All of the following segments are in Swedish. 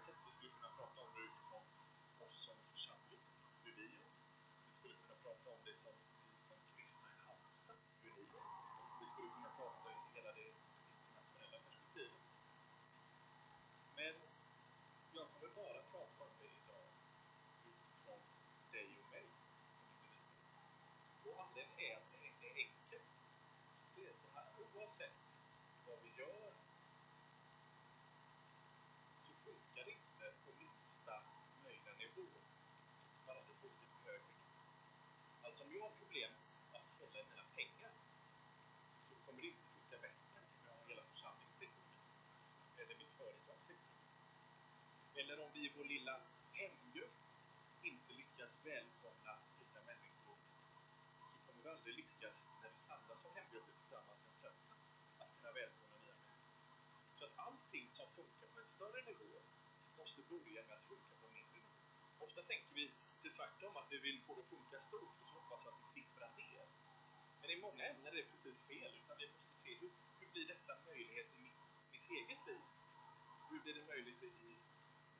sätt vi skulle kunna prata om det utifrån oss som församling, hur vi gör. Vi skulle kunna prata om det som vi som kristna i Halmstad, hur vi gör. Vi skulle kunna prata i hela det internationella perspektivet. Men jag kommer bara prata om det idag utifrån dig och mig som individer. Och anledningen är att det är enkelt. Det är så här, oavsett vad vi gör Alltså om jag har problem att hålla i mina pengar så kommer det inte funka bättre om jag har hela församlingens ekonomi eller mitt företags ekonomi. Eller om vi i vår lilla hemgrupp inte lyckas välkomna nya människor så kommer vi aldrig lyckas när vi samlas som hemgrupper tillsammans en söndag att kunna välkomna nya människor. Så att allting som funkar på en större nivå måste börja med att funka på en mindre nivå. Ofta tänker vi lite tvärtom, att vi vill få det att funka stort och så hoppas att det sipprar ner. Men i många ämnen är det precis fel, utan vi måste se hur, hur blir detta möjlighet i mitt, mitt eget liv? Hur blir det möjligt i,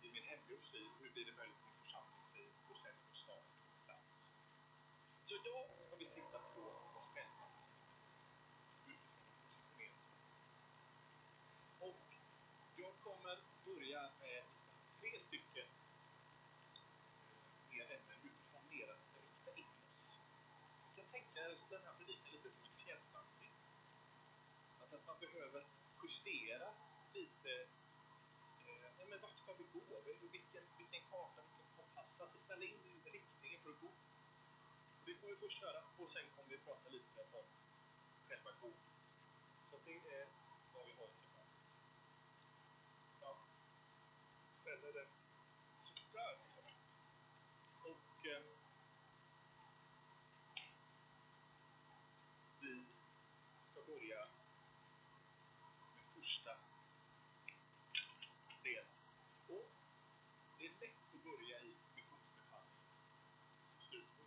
i min hemgrupps liv? Hur blir det möjligt i min församlingsliv? Och sen på stan och land. Så idag ska vi titta på oss själva utifrån en positionering. Och jag kommer börja med tre stycken mer ämnen utifrån mer att rikta in oss. Du kan tänka er den här predikan lite som en fjällvandring. Alltså att man behöver justera lite eh, men vart ska vi gå? Vilken, vilken karta, vilken kompass? Alltså ställa in riktningen för att gå. Det kommer vi först höra och sen kommer vi prata lite om själva gåendet. Så det är vad vi har i sig Ja, ställer det sådär till och eh, vi ska börja med första delen. Och det är lätt att börja i missionsbefallningen som slutar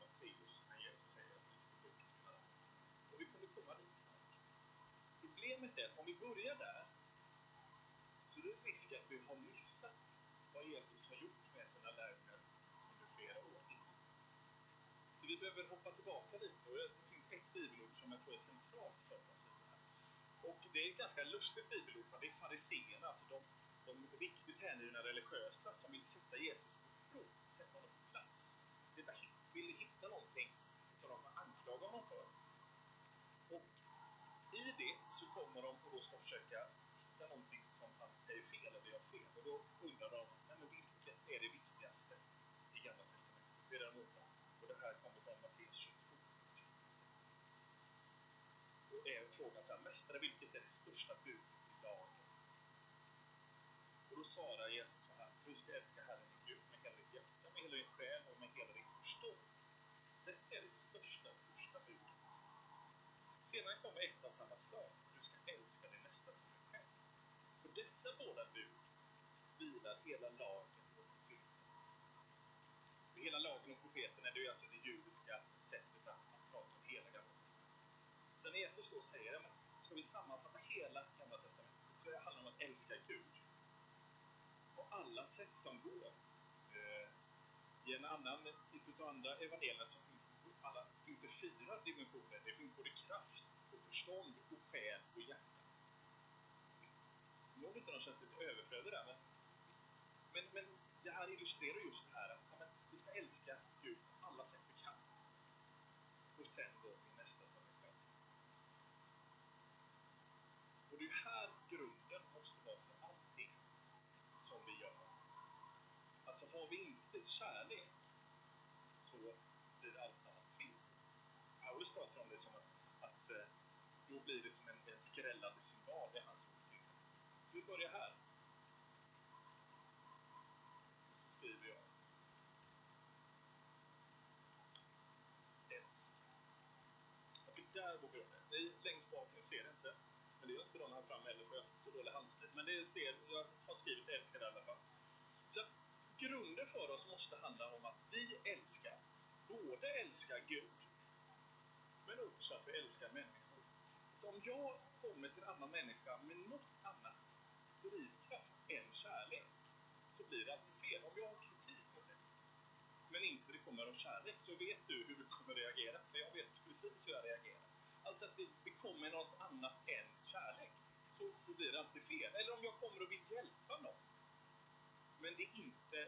på när Jesus säger att vi ska gå ut och Och vi kommer komma dit snart. Problemet är att om vi börjar där så är det risk att vi har missat vad Jesus har gjort med sina lärjungar under flera år. Så vi behöver hoppa tillbaka lite och det finns ett bibelord som jag tror är centralt för oss. Och det är ett ganska lustigt bibelord, för det är fariséerna, alltså de, de riktigt hängivna religiösa som vill sätta Jesus på prov, sätta honom på plats. Detta vill hitta någonting som de anklagar honom för. Och i det så kommer de och då ska försöka hitta någonting som han säger fel eller gör fel. Och då undrar de, nej men vilket är det viktigaste i Gamla Testamentet? Det är den undan. Och det här kommer från Matteus 22, 26. Och är frågan så här, Mästare, vilket är det största budet i lagen? Och då svarar Jesus så här, du ska älska Herren din Gud med hela ditt hjärta, med hela din själ och med hela ditt Förstå, Detta är det största och första budet. Sedan kommer ett av samma slag, du ska älska din nästa som dig själv. På dessa båda bud vilar hela lagen och profeten. Hela lagen och profeten är det alltså det judiska sättet att, att prata om hela Gamla Testamentet. Så när Jesus då säger, men ska vi sammanfatta hela Gamla Testamentet så det handlar det om att älska Gud på alla sätt som går. I en annan, ett utav andra evangelierna så finns det, alla, finns det fyra dimensioner. Det finns både kraft och förstånd och själ och hjärta. Någon av dem känns lite överflödig där, men, men, men det här illustrerar just det här att ja, men, vi ska älska Gud på alla sätt vi kan. Och sen då min nästa som är själv. Och det är här grunden måste vara för allting som vi gör. Alltså har vi inte kärlek så blir allt annat fel. Paulus pratar om det som att, att eh, då blir det som en, en skrällande symbol i hans ord. Så vi börjar här. Och så skriver jag Älsk. Jag fick där går grunden. Ni längst bak, ni ser det inte. Men det gör inte de här framme heller, för jag har så dålig handstil. Men det ser, jag har skrivit älskar i alla fall. Grunden för oss måste handla om att vi älskar, både älskar Gud, men också att vi älskar människor. Så om jag kommer till en annan människa med något annat drivkraft än kärlek, så blir det alltid fel. Om jag har kritik mot dig, men inte det kommer av kärlek, så vet du hur du kommer reagera. För jag vet precis hur jag reagerar. Alltså att det kommer något annat än kärlek, så då blir det alltid fel. Eller om jag kommer och vill hjälpa någon, men det är inte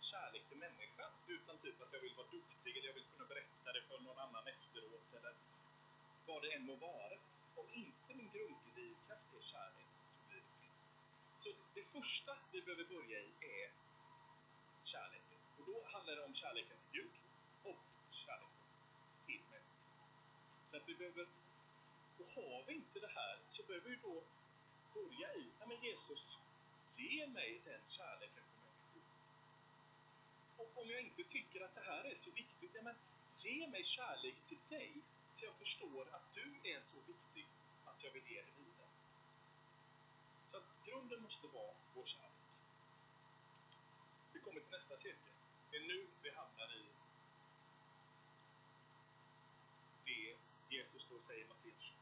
kärlek till människan, utan typ att jag vill vara duktig eller jag vill kunna berätta det för någon annan efteråt eller vad det än må vara. Om inte min grunddrivkraft är kärlek så blir det fel. Så det första vi behöver börja i är kärleken. Och då handlar det om kärleken till Gud och kärleken till människor. Så att vi behöver, och har vi inte det här så behöver vi då börja i, ja men Jesus, ge mig den kärleken om jag inte tycker att det här är så viktigt, ja men ge mig kärlek till dig så jag förstår att du är så viktig att jag vill ge dig vidare. Så att grunden måste vara vår kärlek. Vi kommer till nästa cirkel. Det är nu vi hamnar i det Jesus då säger i Matteus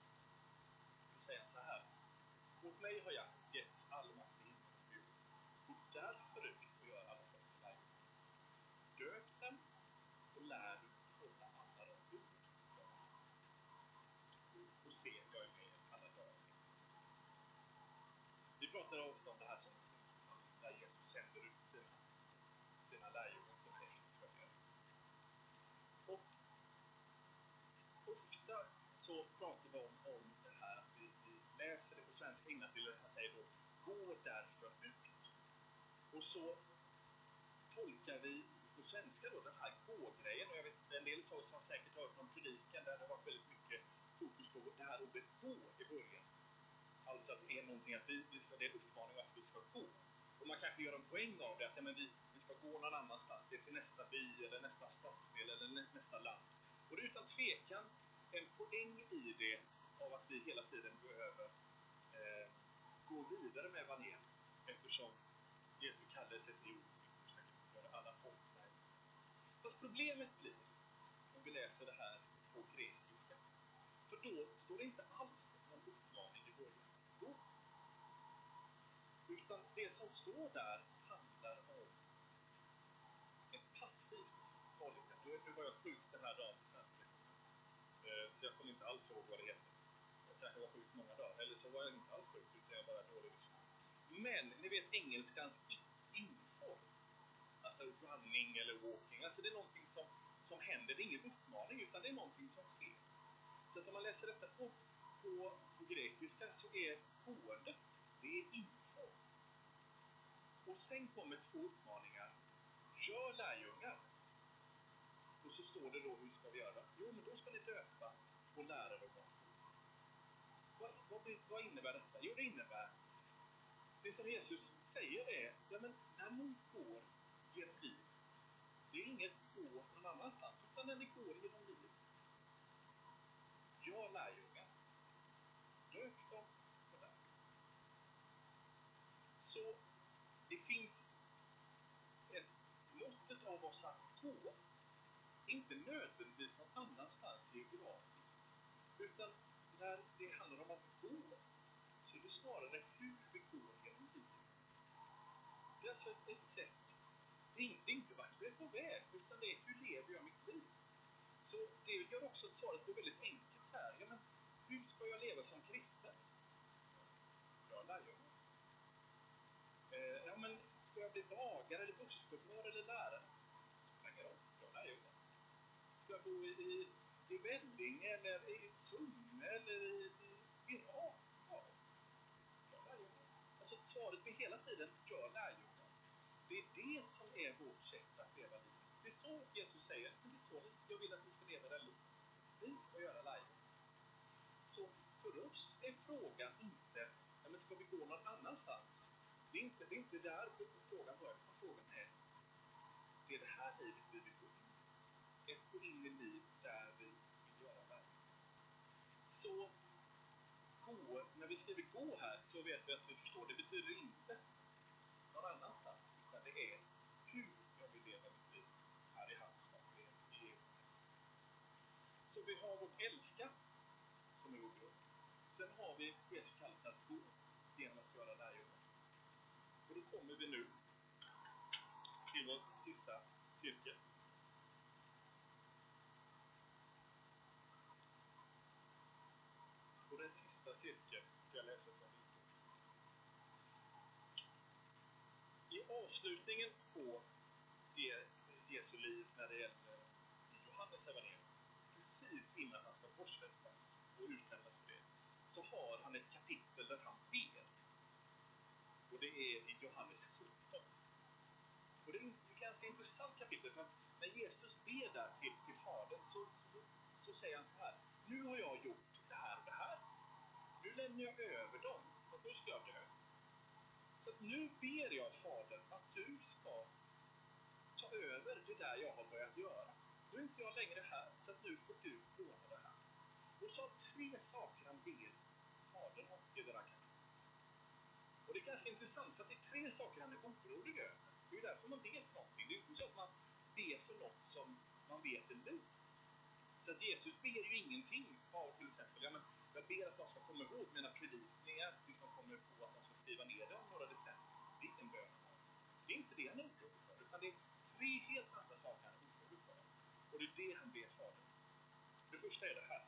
Då säger han så här. Åt mig har jag getts all makt i himmel och jord. Gå därför ut och gör alla folk till lärjungar. Döp dem och lär dem hålla alla de ord och se, jag är med alla dagar Vi pratar ofta om det här som där Jesus sänder ut sina, sina lärjungar, sina efterföljare. Och ofta så pratar vi om, om det här att vi, vi läser det på svenska innantill och han säger då Gå därför ut. Och så tolkar vi på svenska då den här gå-grejen och jag vet en del av oss har säkert hört någon predikan där det har varit väldigt mycket fokus på det här ordet gå i början. Alltså att det är någonting att vi, vi ska, det är en uppmaning att vi ska gå. Och man kanske gör en poäng av det, att ja, men vi, vi ska gå någon annanstans, det är till nästa by, eller nästa stadsdel, eller nästa land. Och det är utan tvekan en poäng i det av att vi hela tiden behöver eh, gå vidare med evangeliet, eftersom Jesu kallelse till jordens yttersta alla folk där. Fast problemet blir, om vi läser det här på grekiska, för då står det inte alls någon uppmaning i början att gå. Utan det som står där handlar om ett passivt förhållande. Nu, var jag sjuk den här dagen på svenska eh, så jag kommer inte alls ihåg vad det heter. Jag kanske var sjuk många dagar, eller så var jag inte alls sjuk, utan jag bara dålig lyssnare. Men ni vet engelskans inform. Alltså running eller walking. Alltså det är någonting som, som händer. Det är ingen uppmaning, utan det är någonting som sker. Så att om man läser detta på, på, på grekiska så är ordet, det är info. Och sen kommer två uppmaningar. Gör lärjungar. Och så står det då, hur ska vi göra? Jo, men då ska ni döpa och lära dem att vad, vad, vad innebär detta? Jo, det innebär det som Jesus säger är, ja men när ni går genom livet, det är inget gå någon annanstans, utan när ni går genom livet, jag lärjungar. Döp dem och där. Så det finns ett måttet av oss att gå, inte nödvändigtvis någon annanstans geografiskt, utan när det handlar om att gå, så är det snarare hur vi går genom livet. Det är alltså ett, ett sätt, det är, det är inte vart vi är på väg, utan det är hur lever jag mitt liv? Så det gör också att svaret blir väldigt enkelt så här. Ja, men hur ska jag leva som kristen? Bra lärjunge. Eh, ja, men ska jag bli bagare, eller busschaufför eller lärare? Spelar ingen roll. Jag lärjungar. Ska jag bo i, i, i Vellinge eller i Sunne eller i, i Irak? Ja, Bra lärjunge. Alltså svaret blir hela tiden, bra lärjunge. Det är det som är vårt sätt att leva livet. Det är så Jesus säger, men det är så jag vill att ni ska leva det livet. Ni ska göra lärjungar. Så för oss är frågan inte, ja, men ska vi gå någon annanstans? Det är inte, det är inte där frågan börjar, utan frågan är, det är det här livet vi vill gå in i. Ett gå in i liv där vi vill göra lärjungar. Så gå, när vi skriver gå här så vet vi att vi förstår, det betyder inte någon annanstans, utan det är hur jag vill leva mitt liv här i Halmstad för er, i egen text. Så vi har vårt älska, kommer ihåg då. Sen har vi det som kallas att gå genom att göra lärjungar. Och då kommer vi nu till vår sista cirkel. Och den sista cirkeln ska jag läsa upp. I avslutningen på Jesu liv när det gäller Johannes evangelium precis innan han ska korsfästas och utlämnas för det, så har han ett kapitel där han ber. Och det är i Johannes 17. Och det är ett ganska intressant kapitel, för när Jesus ber där till, till Fadern så, så, så säger han så här. Nu har jag gjort det här och det här. Nu lämnar jag över dem, för nu ska jag dö. Så nu ber jag Fadern att du ska ta över det där jag har börjat göra. Nu är inte jag längre här, så nu får du låna det här. Och så har tre saker han ber Fadern om i. Och det är ganska intressant, för att det är tre saker han är orolig över. Det är ju därför man ber för någonting. Det är inte så att man ber för något som man vet är lugnt. Så att Jesus ber ju ingenting av till exempel, ja, men jag ber att de ska komma ihåg mina predikningar tills de kommer på att de ska skriva ner det om några decennier. Det är ingen bön Det är inte det han är orolig för, utan det är tre helt andra saker han är orolig för. Och det är det han ber Fadern. Det första är det här.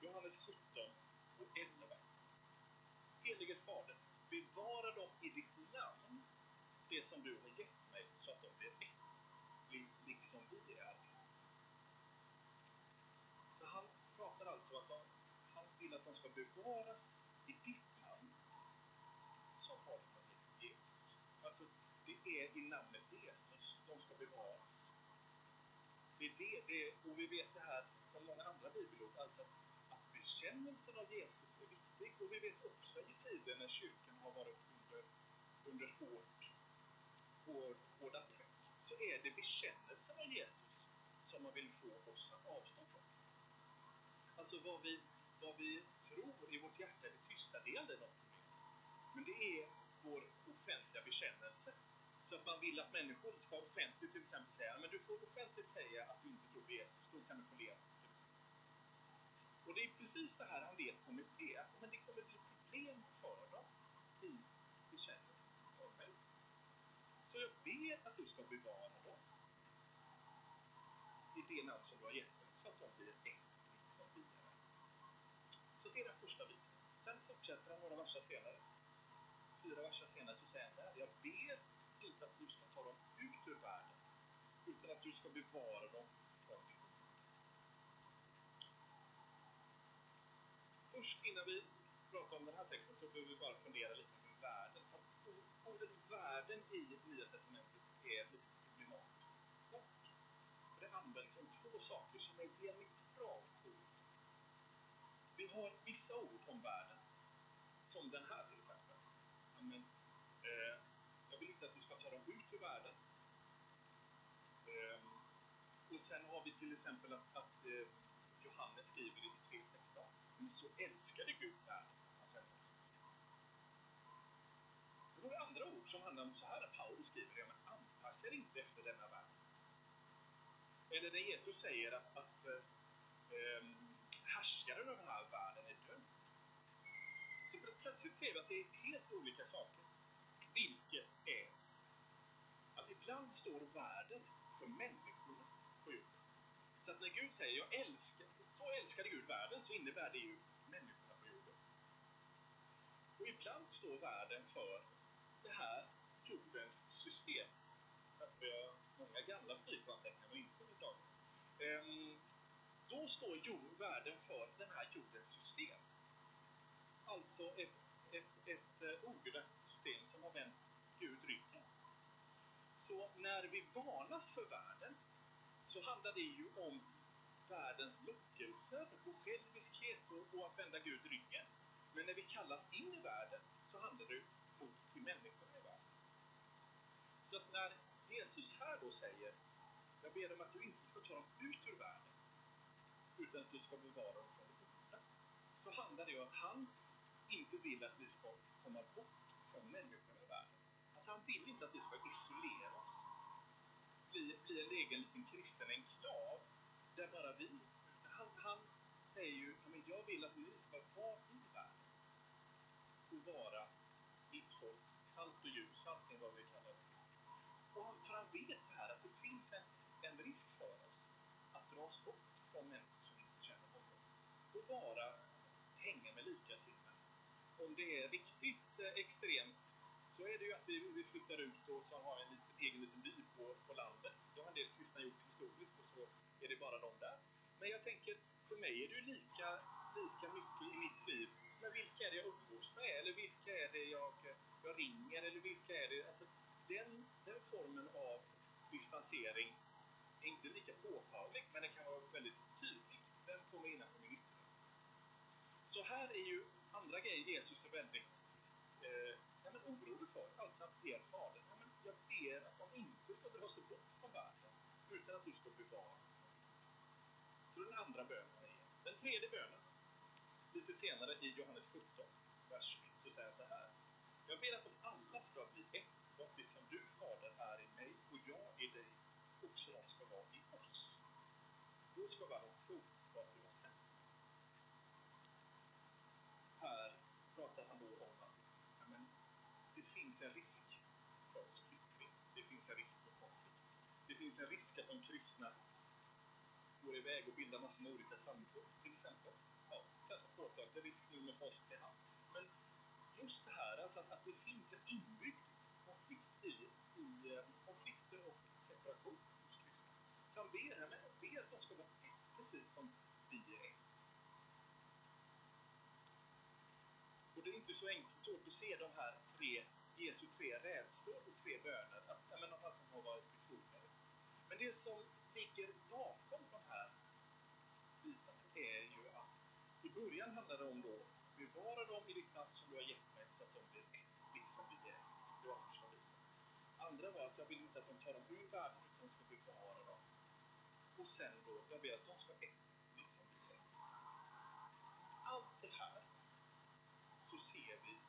Johannes 17 och 11. Helige Fader, bevara dem i ditt namn, det som du har gett mig, så att de blir ett, liksom vi är ett. Så han pratar alltså att de, han vill att de ska bevaras i ditt namn, som Fadern har gett Jesus. Alltså, det är i namnet Jesus de ska bevaras. Det är det, det, och vi vet det här från många andra bibelord, alltså att bekännelsen av Jesus är viktig. Och vi vet också i tider när kyrkan har varit under, under hårt, hår, hårda tryck, så är det bekännelsen av Jesus som man vill få oss att avstå från. Alltså vad vi, vad vi tror i vårt hjärta, det tysta, det är aldrig något problem. Men det är vår offentliga bekännelse så att man vill att människor ska offentligt till exempel säga men du får offentligt säga att du inte tror på Jesus, då kan du få leva. Och det är precis det här han vet kommer bli, att men det kommer bli problem för dem i bekännelsen av mig. Så jag ber att du ska bevara dem i det namn som du har gett dem, så att de blir ett, liksom vi är ett. Så det är den första biten. Sen fortsätter han några verser senare. Fyra verser senare så säger han så här, jag ber inte att du ska ta dem ut ur världen, utan att du ska bevara dem från det Först innan vi pratar om den här texten så behöver vi bara fundera lite på världen. Ordet världen i Nya Testamentet är lite problematiskt. Och det används om två saker som är diametralt olika. Vi har vissa ord om världen, som den här till exempel. Amen. Eh, att du ska ta dem ut ur världen. Ehm, och sen har vi till exempel att, att eh, Johannes skriver i 3.16 Men så älskade Gud världen att han sände sin son. Sen har vi andra ord som handlar om så här, Paulus skriver det, men anpassa er inte efter denna värld. Eller när Jesus säger att, att eh, ehm, härskaren över den här världen är dömd. Så plötsligt ser vi att det är helt olika saker vilket är att ibland står världen för människorna på jorden. Så att när Gud säger jag älskar, så älskade Gud världen så innebär det ju människorna på jorden. Och ibland står världen för det här jordens system. För att vi har många gamla flygplanteckningar och inte med dagens. Ehm, då står jord, världen för den här jordens system. Alltså ett ett, ett eh, ogudaktigt system som har vänt Gud ryggen. Så när vi varnas för världen så handlar det ju om världens lockelser och själviskhet och, och att vända Gud ryggen. Men när vi kallas in i världen så handlar det om till människorna i världen. Så att när Jesus här då säger jag ber om att du inte ska ta dem ut ur världen utan att du ska bevara dem från det onda. Så handlar det om att han inte vill att vi ska komma bort från människorna i världen. Alltså han vill inte att vi ska isolera oss, bli, bli en egen liten kristen enklav där bara vi, han, han säger ju, men jag vill att ni ska vara i världen och vara mitt folk, salt och ljus, allting vad vi kallar det Och han, för han vet det här att det finns en, en risk för oss att dra oss bort från människor som inte känner honom och bara hänga med likasinnade. Om det är riktigt eh, extremt så är det ju att vi, vi flyttar ut och så har en liten, egen liten by på, på landet. Det har en del kristna gjort historiskt och så är det bara de där. Men jag tänker, för mig är det ju lika, lika mycket i mitt liv, men vilka är det jag umgås med? Eller vilka är det jag, eh, jag ringer? Eller vilka är det... Alltså, den, den formen av distansering är inte lika påtaglig, men den kan vara väldigt tydlig. Vem kommer innanför min ytterlighet? Så här är ju andra grejer Jesus är väldigt eh, ja, men orolig för. Alltså att ber Fader, ja, men jag ber att de inte ska dra sig bort från världen, utan att du ska bevara. Så den andra bönen är Den tredje bönen, lite senare i Johannes 17, vers 1, så säger han så här. Jag ber att de alla ska bli ett, och att liksom du, Fader, är i mig och jag i dig, också de ska vara i oss. Då ska världen tro på att du har sänt Här pratar han då om att ja, men, det finns en risk för splittring. Det finns en risk för konflikt. Det finns en risk att de kristna går iväg och bildar massor med olika samfund, till exempel. Ja, ganska påtaglig risk nu med facit i hand. Men just det här, alltså att, att det finns en inbyggd konflikt i, i eh, konflikter och separation hos kristna. Så han ber, han ber att de ska vara ett, precis som vi är ett. Och det är inte så enkelt, svårt att se de här tre, Jesu tre rädslor och tre böner, att, ja, men, att de har varit befogade. Men det som ligger bakom de här bitarna är ju att i början handlar det om då bevara dem i ditt namn som du har gett mig så att de blir ett, liksom vi är ett. Det var första biten. Andra var att jag vill inte att de tar dem ur världen utan ska bevara dem. Och sen då, jag ber att de ska ett, liksom vi är ett. Allt det här så ser vi.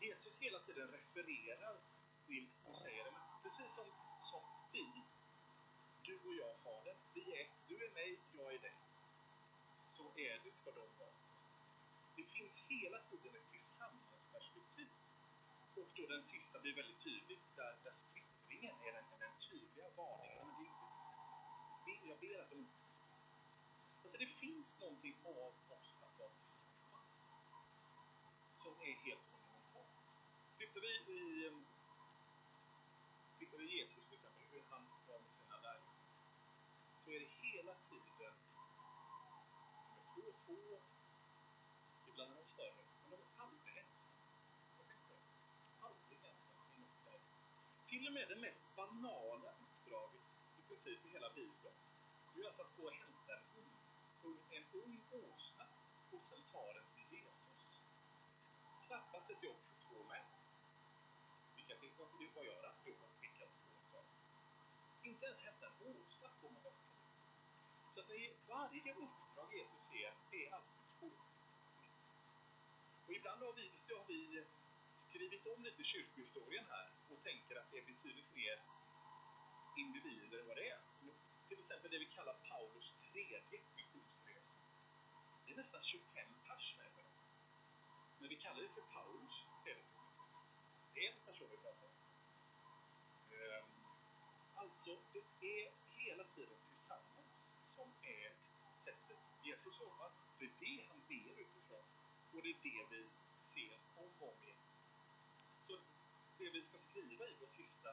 Jesus hela tiden refererar till och säger det, precis som, som vi, du och jag, Fader, vi är ett. Du är mig, jag är dig. Så är det, ska de vara tillsammans. Det finns hela tiden ett tillsammansperspektiv. Och då den sista blir väldigt tydlig, där, där splittringen är den, den tydliga varningen. Men det är inte, jag ber att de inte ska splittras. Alltså det finns någonting av oss att vara tillsammans som är helt fundamentalt. Tittar vi i Tittar vi Jesus till exempel, hur han var med sina lärjungar, så är det hela tiden med två och två, ibland är de större, men de är aldrig ensamma. Aldrig ensamma i något läge. Till och med det mest banala uppdraget i princip i hela Bibeln, det är alltså att gå och hämta en ung, en ung åsna och sen ta den till Jesus. Knappast ett jobb för två män. Vilka fick vad göra? Jo, inte ens hämta en åsna får man bort. Så att det varje uppdrag Jesus ger är alltid två, minst. Och ibland har vi, har vi skrivit om lite kyrkohistorien här och tänker att det är betydligt mer individer än vad det är. Till exempel det vi kallar Paulus tredje missionsresa. Det är nästan 25 pers med på. Men vi kallar det för Paulus tredje. Det är en person vi pratar om. Ehm, alltså, det är hela tiden tillsammans som är sättet Jesus jobbar. Det är det han ber utifrån. Och det är det vi ser om och om igen. Så det vi ska skriva i vår sista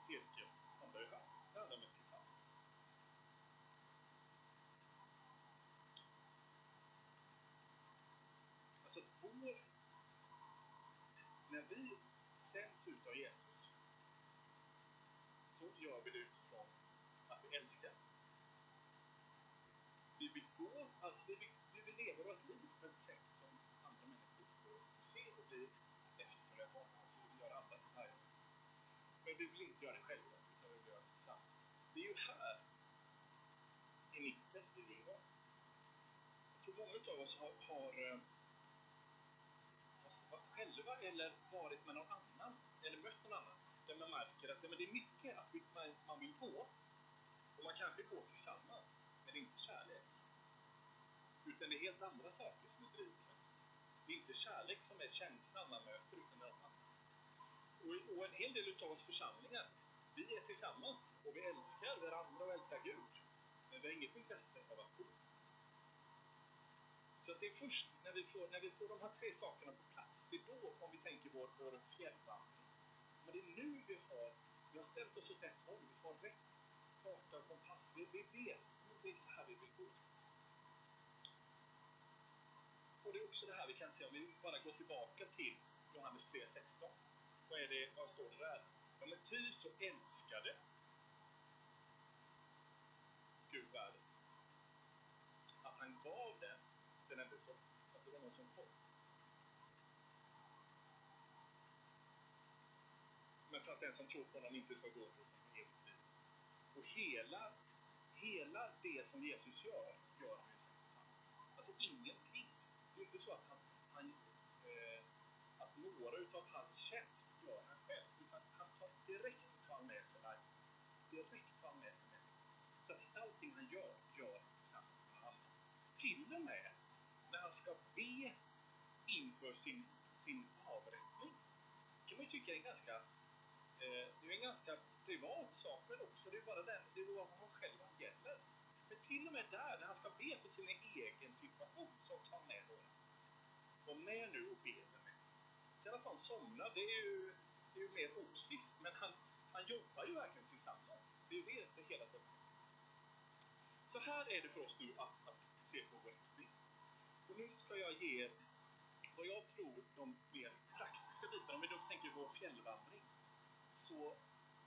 cirkel handlar ju. Det handlar om tillsammans. Alltså att vår... När vi sänds ut av Jesus så gör vi det utifrån att vi älskar. Vi vill gå, alltså vi vill, vi vill leva vårt liv på ett sätt som andra människor får se och bli efterföljare av. Alltså vi vill göra andra till lärjungar. Men vi vill inte göra det själva, utan vi vill göra det tillsammans. Det är ju här, i mitten, vi vill vara. Jag tror många av oss har, har, eh, har själva eller varit med någon annan, eller mött någon annan där man märker att ja, men det är mycket att man, man vill gå. Och man kanske går tillsammans, men det är inte kärlek. Utan det är helt andra saker som är drivkraft. Det är inte kärlek som är känslan man möter, utan det är något annat. Och, och en hel del av oss församlingar, vi är tillsammans och vi älskar varandra och älskar Gud. Men vi har inget intresse av att gå. Så att det är först när vi, får, när vi får de här tre sakerna på plats, det är då, om vi tänker vår, vår fjällvandring, men det är nu vi har, vi har ställt oss åt rätt håll, vi har rätt karta och kompass, vi, vi vet att det är så här vi vill gå. Och det är också det här vi kan se om vi bara går tillbaka till Johannes 3.16. Vad, är det, vad står det där? Ja, men ty så älskade Gud världen att han gav den sin enda son. Alltså det var någon som kom. För att den som tror på honom inte ska gå under utan evigt liv. Och hela, hela det som Jesus gör, gör han ju tillsammans. Alltså ingenting. Det är inte så att han, han eh, att några utav hans tjänst gör han själv, utan han tar direkt tar med sig lärjungarna. Direkt tar han med sig människor. Så att allting han gör, gör han tillsammans med alla. Till och med när han ska be inför sin, sin avrättning. Det kan man ju tycka är en ganska, Eh, det är en ganska privat sak, men också det är bara den, det är vad honom själv gäller. Men till och med där, när han ska be för sin egen situation, så tar han med några. Var med nu och be med mig. Sen att han somnar, det är ju, det är ju mer osis, men han, han jobbar ju verkligen tillsammans. Det är ju det hela tiden. Så här är det för oss nu att, att se på Wetby. Och nu ska jag ge vad jag tror de mer praktiska bitarna. Om vi då tänker vår fjällvandring så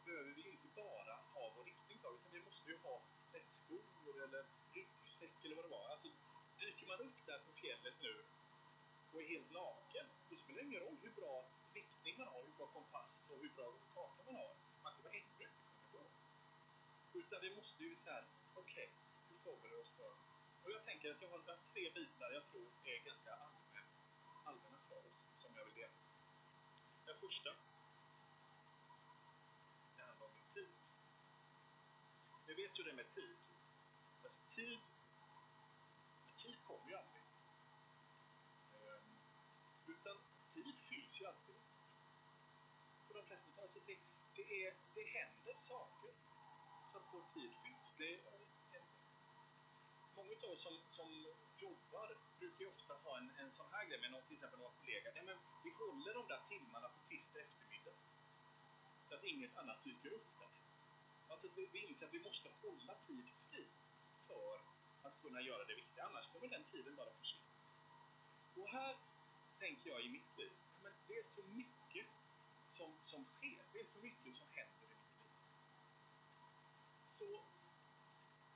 behöver vi inte bara ha vår riktning klar, utan vi måste ju ha rätt skor eller ryggsäck eller vad det var. Alltså, dyker man upp där på fjället nu och är helt naken, då spelar det ingen roll hur bra riktning man har, hur bra kompass och hur bra karta man har. Man kommer ändå inte kunna gå. Utan vi måste ju så här, okej, okay, hur förbereder oss för? Och jag tänker att jag har tre bitar jag tror är ganska allmän, allmänna för oss, som jag vill dela. Den första, det handlar om min tid. Ni vet ju det med tid. Alltså tid, tid kommer ju aldrig. Ehm, utan tid fylls ju alltid På de flesta fall. Det, det, är, det händer saker så att vår tid fylls. Det är, många av oss som, som jobbar brukar ju ofta ha en, en sån här grej med någon, till exempel någon kollega. Nej, men vi håller de där timmarna på tisdag eftermiddag. Så att inget annat dyker upp där. Alltså att vi, vi inser att vi måste hålla tid fri för att kunna göra det viktiga. Annars kommer den tiden bara försvinna. Och här tänker jag i mitt liv, men det är så mycket som, som sker. Det är så mycket som händer i mitt liv. Så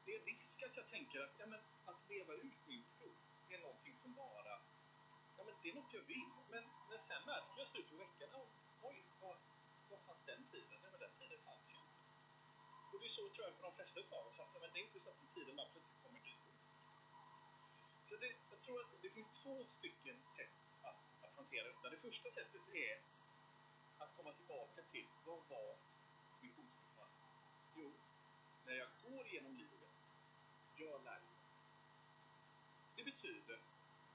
det är risk att jag tänker att, ja, men, att leva ut min tro är någonting som bara, ja men det är något jag vill, men, men sen märker jag slutet på veckan, oj, var, var fanns den tiden? Nej, men den tiden fanns ju inte. Och det är så tror jag för de flesta av oss, att men det är inte så att tiden bara plötsligt kommer dit. Så det, jag tror att det finns två stycken sätt att, att hantera detta. Det första sättet är att komma tillbaka till, vad var missionsbefallningen? Jo, när jag går genom livet Jag lär mig. Det betyder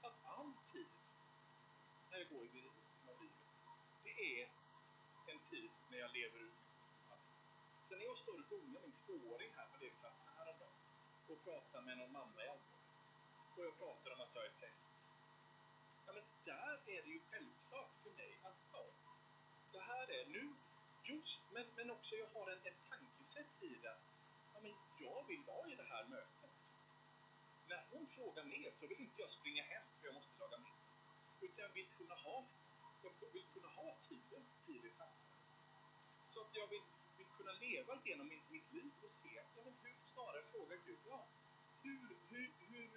att all tid när jag går genom livet, det är en tid när jag lever ut Sen jag min tvååring här på lekplatsen häromdagen och pratade med någon mamma i allmänhet och jag pratar om att jag är präst. Ja, men där är det ju självklart för mig att ja, det här är nu just, men, men också jag har en, ett tankesätt i det. Ja, men jag vill vara i det här mötet när hon frågar mer så vill inte jag springa hem för jag måste laga middag. Utan jag vill kunna ha, jag vill kunna ha tiden i det samtalet. Så att jag vill kunna leva genom mitt, mitt liv och se, ja, men hur, snarare fråga Gud, ja, hur, hur, hur,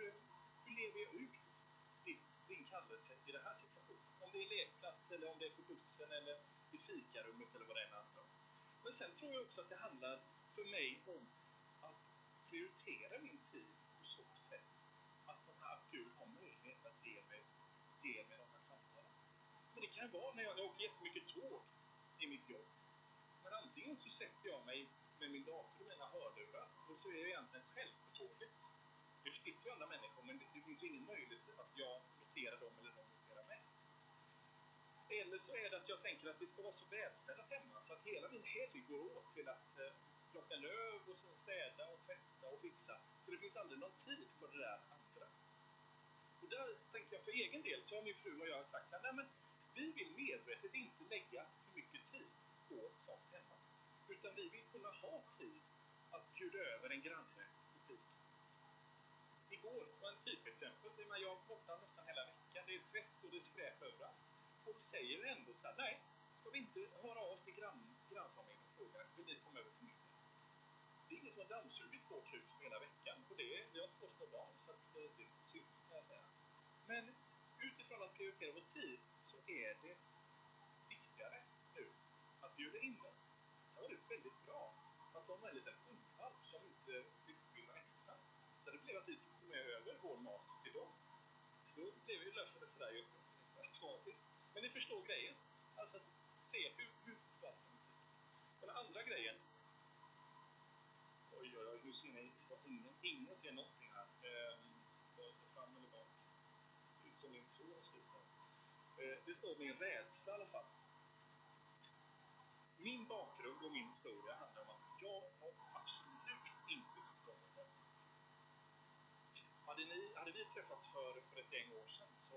hur lever jag ut ditt, din kallelse i den här situationen? Om det är lekplats eller om det är på bussen eller i fikarummet eller vad det än handlar om. Men sen tror jag också att det handlar för mig om att prioritera min tid på så sätt att, de här, att Gud har möjlighet att ge mig, ge mig de här samtalen. Men det kan vara när jag, jag åker jättemycket tåg i mitt jobb. Antingen så sätter jag mig med min dator och mina hörlurar och så är jag egentligen själv på tåget. Det sitter ju andra människor men det, det finns ingen möjlighet att jag noterar dem eller de noterar mig. Eller så är det att jag tänker att det ska vara så välstädat hemma så att hela min helg går åt till att eh, plocka löv och städa och tvätta och fixa. Så det finns aldrig någon tid för det där andra. Och där där tänker jag för egen del så har min fru och jag sagt så här, nej men vi vill medvetet inte lägga för mycket tid på sånt hemma. Utan vi vill kunna ha tid att bjuda över en granne i fika. Igår var en typexempel. Jag var borta nästan hela veckan. Det är tvätt och det är skräp överallt. Och då säger vi ändå så här, nej, ska vi inte höra av oss till grann, grannfamiljen och fråga, vill ni komma över på middag? Det är ingen som har dammsugit vårt hus på hela veckan. Och det, vi har två små barn, så att eh, det, syns kan jag säga. Men utifrån att prioritera vår tid så är det Bjuder in dem. Sen var det väldigt bra, för att de är en liten hundvalp som inte riktigt vill vara ensam. Så det blev att vi tog med över vår mat till dem. Så blev vi lösa sådär automatiskt. Men ni förstår grejen. Alltså att se hur, hur förvaltar man tid. Den andra grejen. Oj, oj, oj, nu ser ni ingen, ingen ser någonting här. Ehm, Vare sig fram eller bak. Det ser ut som min son har skrivit här. Ehm, det står min rädsla i alla fall. Min bakgrund och min historia handlar om att jag har absolut inte tyckt om det hade, ni, hade vi träffats för, för ett gäng år sedan så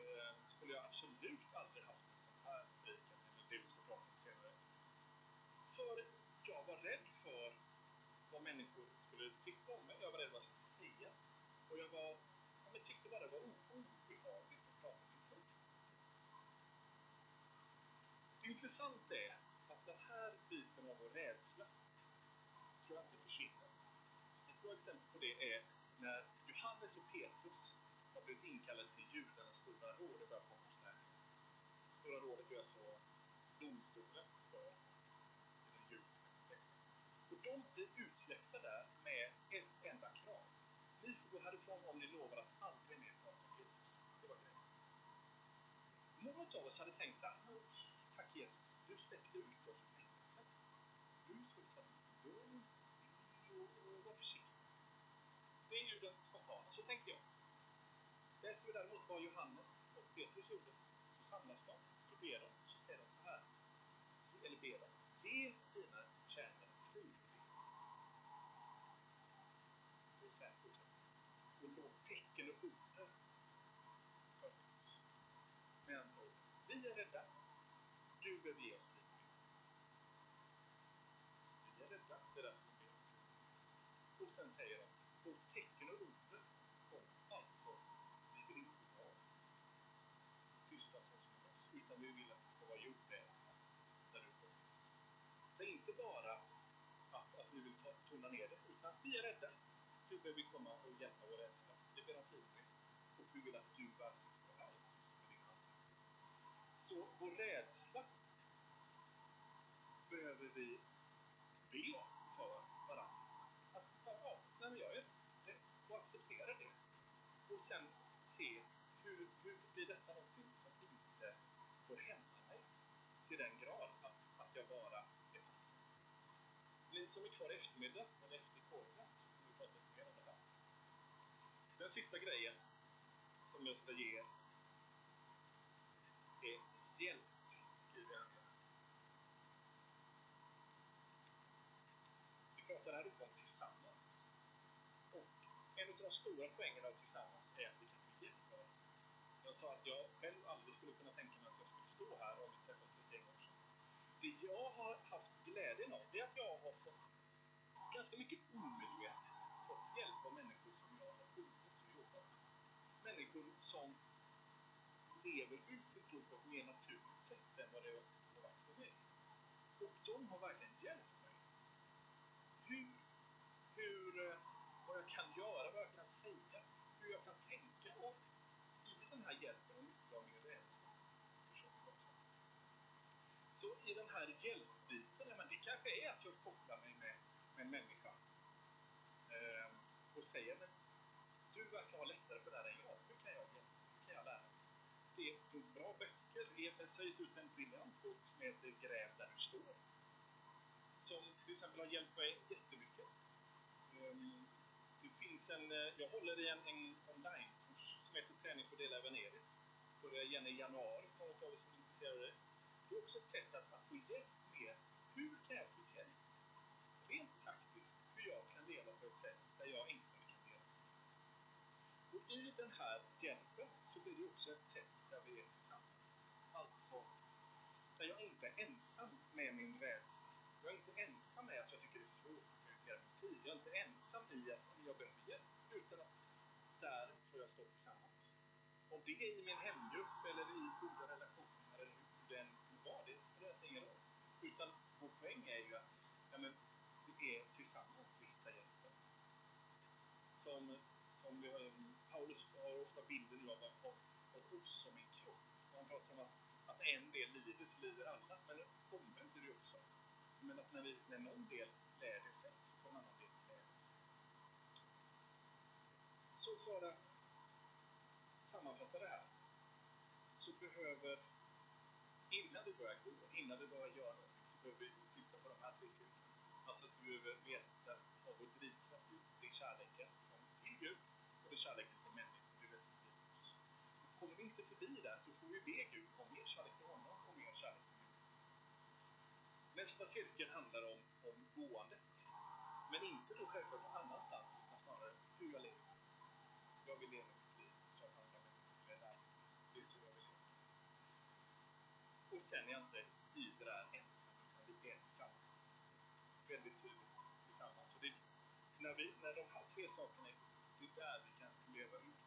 eh, skulle jag absolut aldrig haft en sån här predikan, eller det vi ska prata om senare. För jag var rädd för vad människor skulle tycka om mig. Jag var rädd vad jag skulle säga. Och jag var, ja, men tyckte bara det var obehagligt att prata om min tro. Intressant är att den här biten av vår rädsla tror jag inte försvinner. Ett bra exempel på det är när Johannes och Petrus har blivit inkallade till judarnas stora råd i början på apostlagärningarna. Stora rådet är alltså domstolen för den judiska kontexten. Och de blir utsläppta där med ett enda krav. Ni får gå härifrån om ni lovar att aldrig mer prata om Jesus. Det var grejen. Många av oss hade tänkt så här, Jesus, du släppte ut oss ur fängelset. Nu ska vi ta det lite lugnt och, vara försiktiga. Det är ju den spontana, så tänker jag. Läser vi däremot vad Johannes och Petrus gjorde, så samlas de, så ber de, så säger de så här. Eller ber de, ge dina tjänare frivillighet. Och sen fortsätter Och låt tecken och under följa oss. Med andra ord, vi är rädda. Du behöver ge oss frivillighet. Vi är rädda, det är därför vi ber om. Och sen säger de, och tecken och under kom. Alltså, vi vill inte ha tysta som oss, utan vi vill att det ska vara gjort även där du kommer Jesus. Så inte bara att, att vi vill ta, tona ner det, utan vi är rädda. Du behöver komma och hjälpa vår rädsla. Vi ber om frivillighet. Och vi vill att du verkligen ska vara här, Jesus, med din hand. Så vår rädsla behöver vi be för varandra. Att, ja, nej men jag det och acceptera det. Och sen se hur, hur blir detta någonting som inte får hända mig till den grad att, att jag bara är passiv. Ni som är kvar i eftermiddag, eller efter korven, så kommer vi prata lite mer om det här. Den sista grejen som jag ska ge er är hjälp, skriver jag ner. Vi pratar här om tillsammans en av de stora poängerna av Tillsammans är att vi kan få hjälp av Jag sa att jag själv aldrig skulle kunna tänka mig att jag skulle stå här om vi träffades för ett gäng år sedan. Det jag har haft glädjen av, det är att jag har fått ganska mycket omedvetet fått hjälp av människor som jag har umgåtts och jobbat med. Människor som lever ut sin tro på ett mer naturligt sätt än vad det har varit för mig. Och de har verkligen hjälpt mig. Hur, hur eh, vad jag kan göra, vad jag kan säga, hur jag kan tänka. Och i den här hjälpen och mycket av min rädsla. Så i den här hjälpbiten, ja, men det kanske är att jag kopplar mig med, med en människa eh, och säger men du verkar ha lättare för det här än jag. Hur kan jag hjälpa? Hur kan jag lära mig? Det finns bra böcker. EFS har gett ut en briljant bok som heter Gräv där du står. Som till exempel har hjälpt mig jättemycket. Um, finns en, eh, jag håller i en, en onlinekurs som heter Träning för att dela evangeliet. Börjar igen i januari för något av er som är intresserade. Det är också ett sätt att, att få hjälp med hur kan jag få hjälp? Rent praktiskt, hur jag kan leva på ett sätt där jag inte kan dela Och i den här hjälpen så blir det också ett sätt där vi är tillsammans. Alltså, där jag inte är ensam med min rädsla. Jag är inte ensam med att jag tycker det är svårt tid. Jag är inte ensam i att jag behöver hjälp. Utan att där får jag stå tillsammans. Om det är i min hemgrupp eller i goda relationer eller hur det än var, det spelar alltså ingen roll. Utan vår poäng är ju att ja, men, det är tillsammans vi hittar hjälpen. Som, som vi har, Paulus har ofta bilden av, av, av oss som en kropp. Han pratar om att, att en del lider så lider alla. Men omvänt är det också. Men att när, vi, när någon del gläder så får en annan del glädja. Så för att sammanfatta det här så behöver innan vi börjar gå, innan vi börjar göra någonting så behöver vi titta på de här tre cirklarna. Alltså att vi behöver veta vad vår drivkraft är. Det är kärleken till Gud och det är kärleken till människor. Det är det som driver oss. Kommer vi inte förbi där så får vi be Gud om mer kärlek till honom och mer kärlek till människor. Nästa cirkel handlar om, om gåendet. Men inte då självklart någon annanstans utan snarare hur jag lever. Jag vill leva mitt liv så att andra människor blir där. Det är så jag vill leva. Och sen är jag inte i det där ensam utan vi är tillsammans väldigt tydligt tillsammans. Och det, när, vi, när de här tre sakerna är det är där vi kan leva ut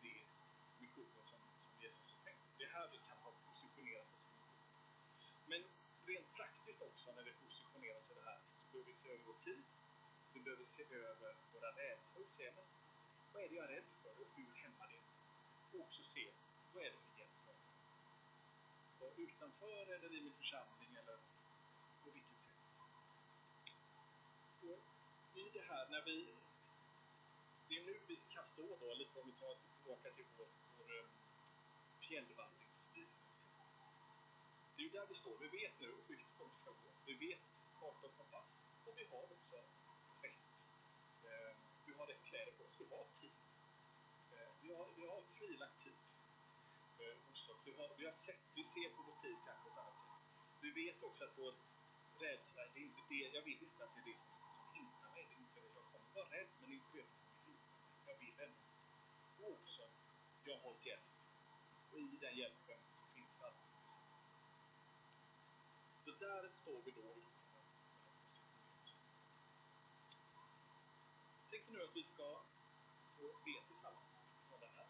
det missionen som, som Jesus har tänkt. Det är här vi kan ha positionerat oss för missionen. Men rent praktiskt också när vi positionerar oss i det här så behöver vi se över vår tid. Vi behöver se över våra rädslor och se men, vad är det jag är rädd för och hur hämmar det Och också se vad är det för hjälp jag behöver. Utanför eller i min församling eller på vilket sätt. Och I det här, när vi... Det är nu vi kan stå då, lite om vi tar tillbaka till vår, vår eh, fjällvandring. Det är ju där vi står. Vi vet nu åt vilket håll vi ska gå. Vi vet kartan och kompass. Och vi har också rätt. Eh, vi har rätt kläder på oss. Vi har tid. Eh, vi, har, vi har frilagt tid eh, hos oss. Vi har, vi har sett, vi ser på vår tid kanske på ett annat sätt. Vi vet också att vår rädsla, det är inte det, jag vill inte att det är det som, som hindrar mig. Det är inte det. Jag kommer vara rädd, men det är inte det som hindrar mig. Jag vill ändå. Och också, jag har hjälp. Och i den hjälpen så finns det alltid tillsammans. Så där står vi då Tänk Jag nu att vi ska få be tillsammans med det här.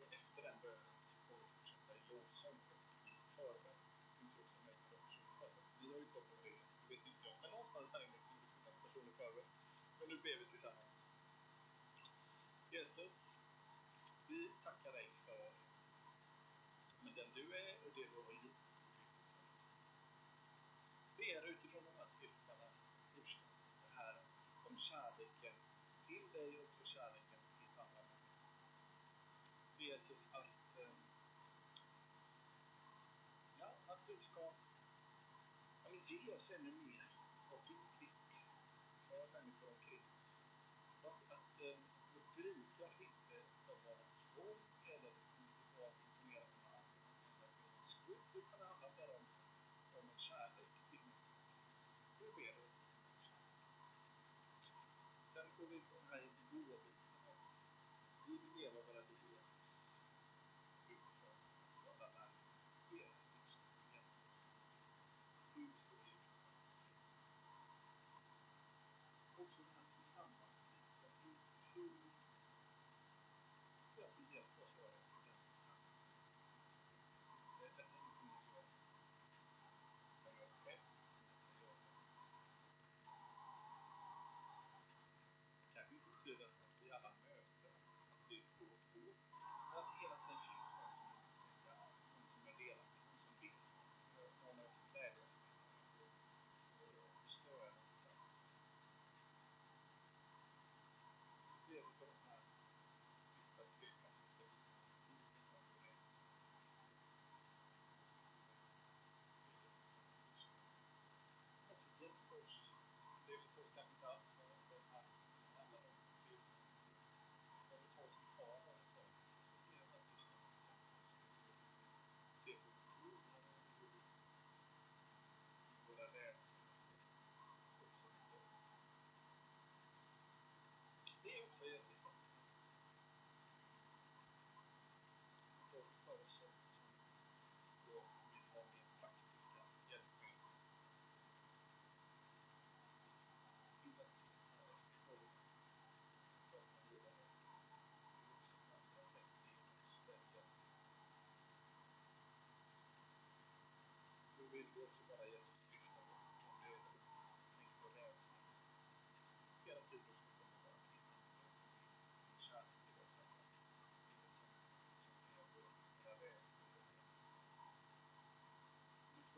Och efter den bönen så får vi fortsätta i lovsång och i förbön. Det jag också möjlighet för personer Vi har ju koll på det, det vet inte jag. Men någonstans här inne kommer det finnas personlig förbön. Men nu ber vi tillsammans. Jesus, vi tackar dig för men den du är och det du har gjort fundera utifrån de här cirklarna först, alltså det här om kärleken till dig och också kärleken till andra människor. Jesus, att, eh, ja, att du ska ja, ge oss ännu mer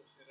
ser